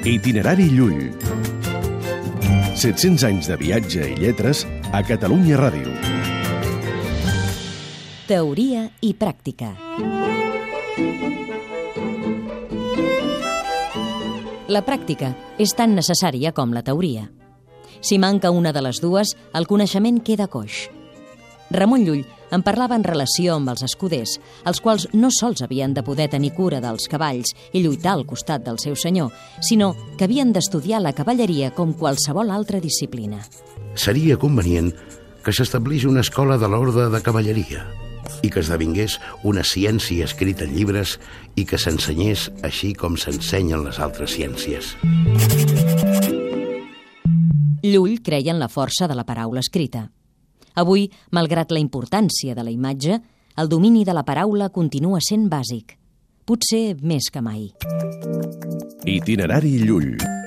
Itinerari Llull. 700 anys de viatge i lletres a Catalunya Ràdio. Teoria i pràctica. La pràctica és tan necessària com la teoria. Si manca una de les dues, el coneixement queda coix. Ramon Llull en parlava en relació amb els escuders, els quals no sols havien de poder tenir cura dels cavalls i lluitar al costat del seu senyor, sinó que havien d'estudiar la cavalleria com qualsevol altra disciplina. Seria convenient que s'establís una escola de l'ordre de cavalleria i que esdevingués una ciència escrita en llibres i que s'ensenyés així com s'ensenyen les altres ciències. Llull creia en la força de la paraula escrita. Avui, malgrat la importància de la imatge, el domini de la paraula continua sent bàsic. Potser més que mai. Itinerari Llull.